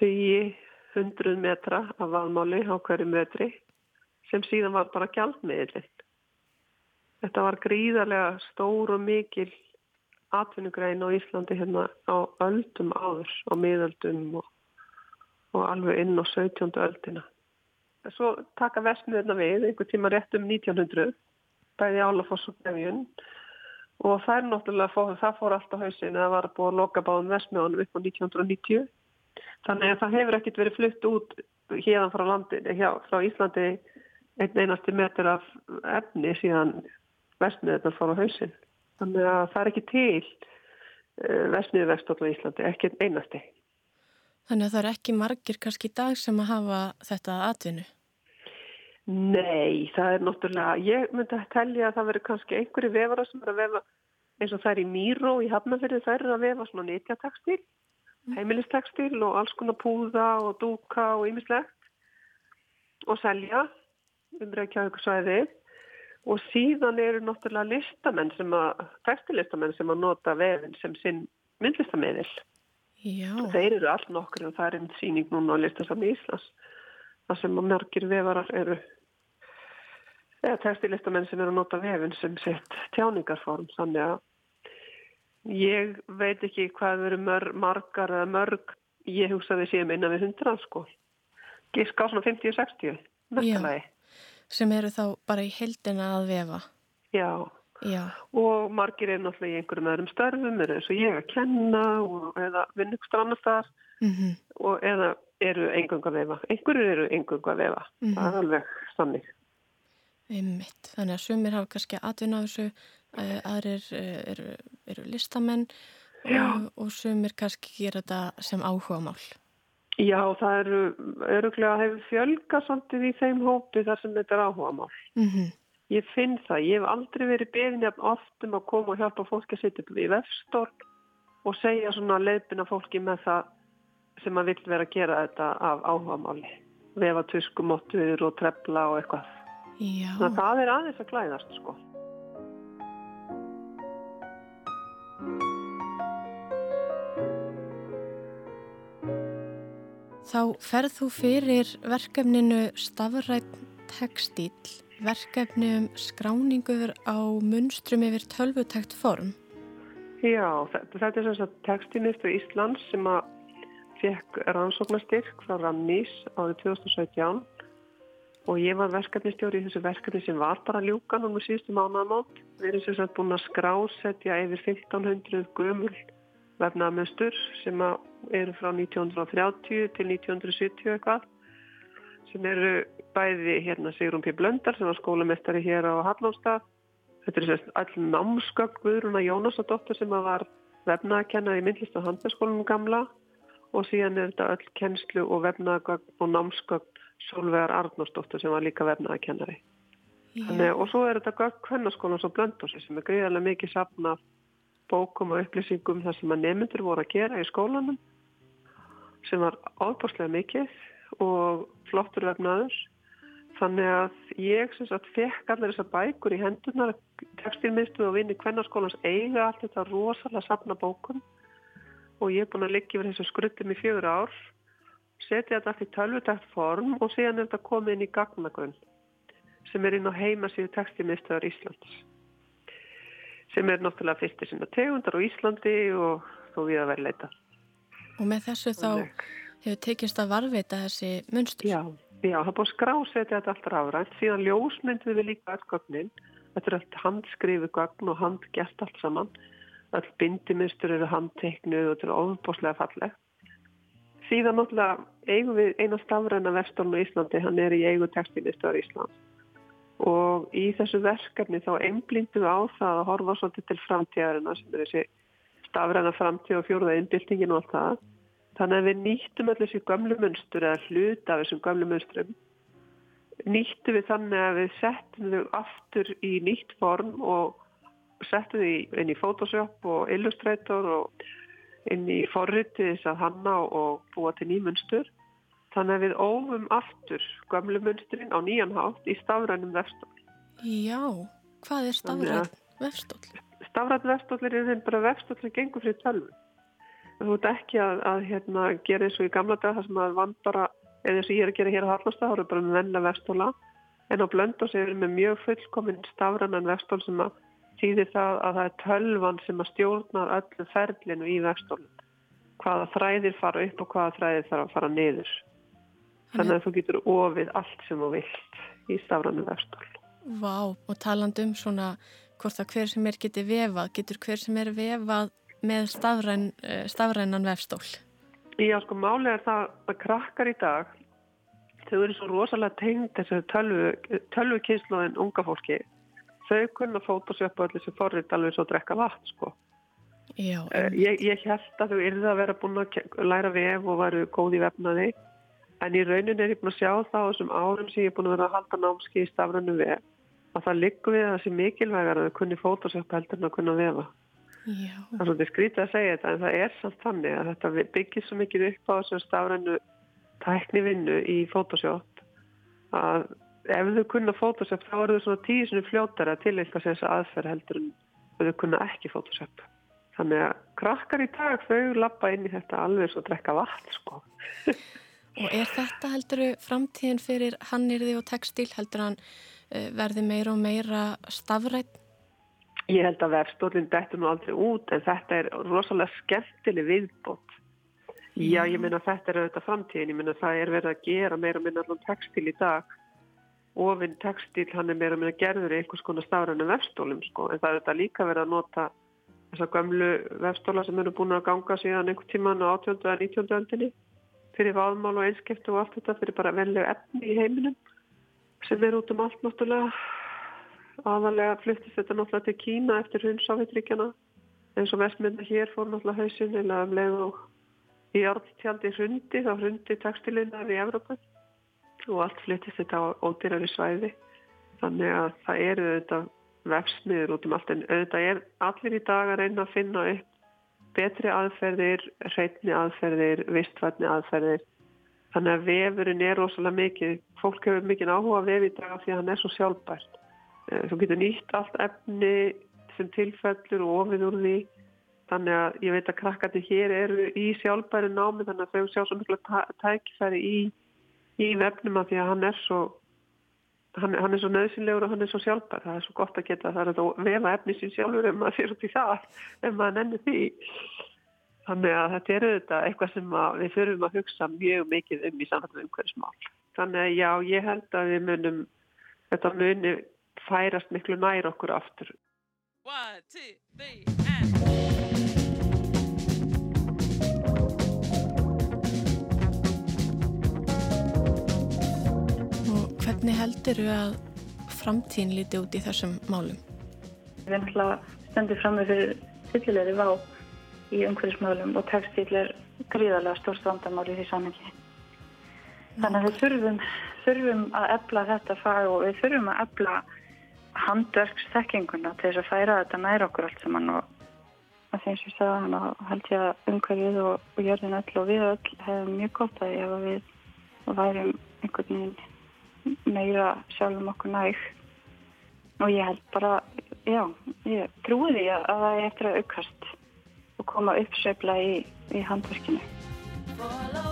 200 metra af vaðmáli á hverju metri sem síðan var bara gjaldmiðlinn. Þetta var gríðarlega stór og mikil atvinnugrein á Íslandi hérna á öldum áður, á miðöldum og og alveg inn á 17. öldina. Svo taka vestmiðurna við einhver tíma rétt um 1900, bæði Álafoss og Grefjun og það er náttúrulega, fór, það fór alltaf hausin að það var búið að loka báðum vestmiðunum upp á 1990. Þannig að það hefur ekkert verið flutt út hérna frá, landi, hjá, frá Íslandi einn einasti metur af efni síðan vestmiðurna fór á hausin. Þannig að það er ekki til eh, vestmiður vestótt á Íslandi, ekki einasti. Þannig að það er ekki margir kannski í dag sem að hafa þetta atvinnu? Nei, það er náttúrulega, ég myndi að tellja að það veri kannski einhverju vefara sem er að vefa eins og það er í Míró í Hafnafjörðu, það er að vefa svona nýtjatekstil, mm. heimilistekstil og alls konar púða og dúka og ýmislegt og selja um Reykjavík-svæði og síðan eru náttúrulega listamenn sem að, tekstilistamenn sem að nota vefin sem sinn myndlistamiðil. Já. Þeir eru allt nokkur og það er einn síning núna á listasafni Íslands það sem mörgir vefarar eru eða textilistamenn sem eru að nota vefin sem sett tjáningarform. Þannig að ég veit ekki hvað veru mörg, margar eða mörg ég hugsaði síðan innan við hundra sko. Gísk á svona 50-60 mörgulegi sem eru þá bara í heldina að vefa. Já. Já. og margir er náttúrulega í einhverjum öðrum störfum er eins og ég að kenna og, eða vinn ykkur annar þar mm -hmm. og eða eru engung að vefa einhverjur eru engung að vefa mm -hmm. það er alveg sannig Einmitt. Þannig að sumir hafa kannski atvinna á þessu aðrir eh, eru, eru listamenn og, og sumir kannski gera þetta sem áhuga mál Já, það eru öruglega að hefur fjölga svolítið í þeim hópi þar sem þetta er áhuga mál mm -hmm. Ég finn það, ég hef aldrei verið beðin oft um að koma og hjálpa fólki að setja upp í vefstórn og segja svona leipina fólki með það sem maður vill vera að gera þetta af áhugamáli. Vefa tuskumottur og trefla og eitthvað. Þannig að það er aðeins að klæðast sko. Þá ferð þú fyrir verkefninu Stafrætt textíl verkefni um skráningur á munstrum yfir tölvutækt form. Já, þetta, þetta er þess að textimistu Íslands sem að fekk rannsóknastyrk frá Ramnís árið 2017 og ég var verkefnistjóri í þessu verkefni sem var bara ljúkan um síðustu mánamátt. Við erum sem sagt búin að skrásetja yfir 1500 gömul vefnaðmjöstur sem eru frá 1930 til 1970 eitthvað sem eru bæði hérna Sigrun P. Blöndar sem var skólamestari hér á Hallónstað. Þetta er all námskögg Guðruna Jónasadóttur sem var vefnaðakennað í myndlist og handverðskólanum gamla og síðan er þetta öll kennslu og vefnaðagögg og námskögg Solvegar Arnósdóttur sem var líka vefnaðakennari. Þannig, og svo er þetta gögg hvernarskólan svo Blöndósi sem er gríðarlega mikið sapna bókum og upplýsingum þar sem að nemyndur voru að gera í skólanum sem var ábúrslega mikið og flottur vefnaður. þannig að ég sem sagt fekk allir þessar bækur í hendunar tekstilmiðstu og vinni kvennarskólans eiga allt þetta rosalega safna bókum og ég er búin að liggja yfir þessu skruttum í fjögur ár setja þetta allt í tölvutækt form og síðan er þetta komið inn í gagnagrunn sem er inn á heimasíðu tekstilmiðstöðar Íslands sem er náttúrulega fyrstir sinna tegundar á Íslandi og þó við að vera leita Og með þessu þá hefur tekist að varveita þessi munstur? Já, já, það búið skrásetja þetta allt ráðrænt, síðan ljósmyndið við líka allt gögnin, þetta er allt handskrifu gögn og handgert allt saman, all bindiminstur eru handteknuð og þetta er ofbúslega fallegt. Síðan náttúrulega eigum við eina stafræna vestólun á Íslandi, hann er í eigu textilistöðar Íslands og í þessu verkefni þá einblindum við á það að horfa svolítið til framtíðarina sem er þessi stafræna framtíð og fjóruða innbyltingin og allt það Þannig að við nýttum allir þessi gamlu munstur eða hluta af þessum gamlu munsturum. Nýttum við þannig að við settum þau aftur í nýtt form og settum þau inn í Photoshop og Illustrator og inn í forritið þess að hanna og búa til ný munstur. Þannig að við ófum aftur gamlu munsturinn á nýjan hátt í stafrænum vefstól. Já, hvað er stafræn vefstól? Stafræn vefstól er þeim bara vefstól sem gengur fyrir tölvun þú ert ekki að, að hérna, gera eins og í gamla dag það sem að vand bara, eða eins og ég er að gera hér á Hallastad, þá er bara með venna vestóla en á Blöndós er við með mjög fullkominn stafrannan vestól sem að þýðir það að það er tölvan sem að stjórnar öllu ferlinu í vestólun hvaða þræðir fara upp og hvaða þræðir þarf að fara niður þannig að þú getur ofið allt sem þú vilt í stafrannan vestól Vá, og taland um svona hvort að hver sem er getið vefað, getur hver sem er vefað með stafræn, eh, stafrænan vefstól? Já, sko, málega er það að krakkar í dag, þau eru svo rosalega tengd þessu tölvu, tölvu kynsluðin unga fólki. Þau kunna fótosjöpa allir sem forrið alveg svo að drekka vatn, sko. Já. Um. Ég, ég held að þau yrði að vera búin að læra vef og varu góð í vefnaði, en í raunin er ég búin að sjá það á þessum árum sem ég er búin að vera að halda námski í stafrænu vef, að það liggur við að sé mikilvægar að þau kunni fótosjöpa heldur en að kunna vefa. Já. Það er svolítið skrítið að segja þetta en það er samt þannig að þetta byggir svo mikið upp á þessu stafrænu tækni vinnu í Photoshop að ef þau kunna Photoshop þá eru þau svona tíu svona fljótara til eitthvað sem þessu aðferð heldur en þau kunna ekki Photoshop. Þannig að krakkar í dag þau lappa inn í þetta alveg svo að drekka vatn sko. Og er þetta heldur framtíðin fyrir hannirði og textil heldur hann uh, verði meira og meira stafrætt? Ég held að vefstólinn dettur nú aldrei út en þetta er rosalega skemmtileg viðbót. Já, ég minna þetta er auðvitað framtíðin, ég minna það er verið að gera meira og minna allan textil í dag. Ofinn textil hann er meira minna gerður í einhvers konar stafræna vefstólum sko en það er auðvitað líka verið að nota þessa gömlu vefstóla sem eru búin að ganga síðan einhver tíman á 18. eða 19. öldinni fyrir vaðmál og einskiptu og allt þetta fyrir bara venlega efni í heiminum sem er út um allt náttúrulega aðalega flyttist þetta náttúrulega til Kína eftir hundsávitríkjana eins og vestmynda hér fór náttúrulega hausin eða um leið og í ártjaldi hrundi þá hrundi textilinnar í Evrópa og allt flyttist þetta á ódýrari svæði. Þannig að það eru auðvitað vefsmiður út um allt en auðvitað er allir í dag að reyna að finna upp betri aðferðir, hreitni aðferðir, vistvætni aðferðir. Þannig að vefurinn er rosalega mikið. Fólk hefur mikið áhuga að vefi í dag því að hann er svo sjálfbært Eh, þú getur nýtt allt efni sem tilfellur og ofið úr því. Þannig að ég veit að krakkandi hér eru í sjálfbæri námi þannig að þau sjá svo miklu tækifæri í, í vefnum að því að hann er svo hann, hann er svo nöðsynlegur og hann er svo sjálfbær. Það er svo gott að geta það að vefa efni sín sjálfur ef maður fyrir út í það ef maður nennir því. Þannig að þetta eru þetta eitthvað sem við þurfum að hugsa mjög mikið um í samfélag umhverfismál. Þannig að já, ég held að við munum þetta muni færast miklu nær okkur aftur. One, two, three, and... hvernig heldur þú að framtíðin líti út í þessum málum? Við erum stendið fram með fyrir fyllilegri vá í umhverfismálum og textil er gríðarlega stórst vandamál í því samengi. Þannig að við þurfum, þurfum að ebla þetta fag og við þurfum að ebla handverksþekkinguna til þess að færa þetta nær okkur allt saman og að þeim sem sagða hann að held ég að umhverfið og, og jörðin öll og við öll hefum mjög gott að ef við værum einhvern veginn meira sjálfum okkur næg og ég held bara, já, ég trúi því að það er eftir að aukast og koma uppsveifla í, í handverkinu.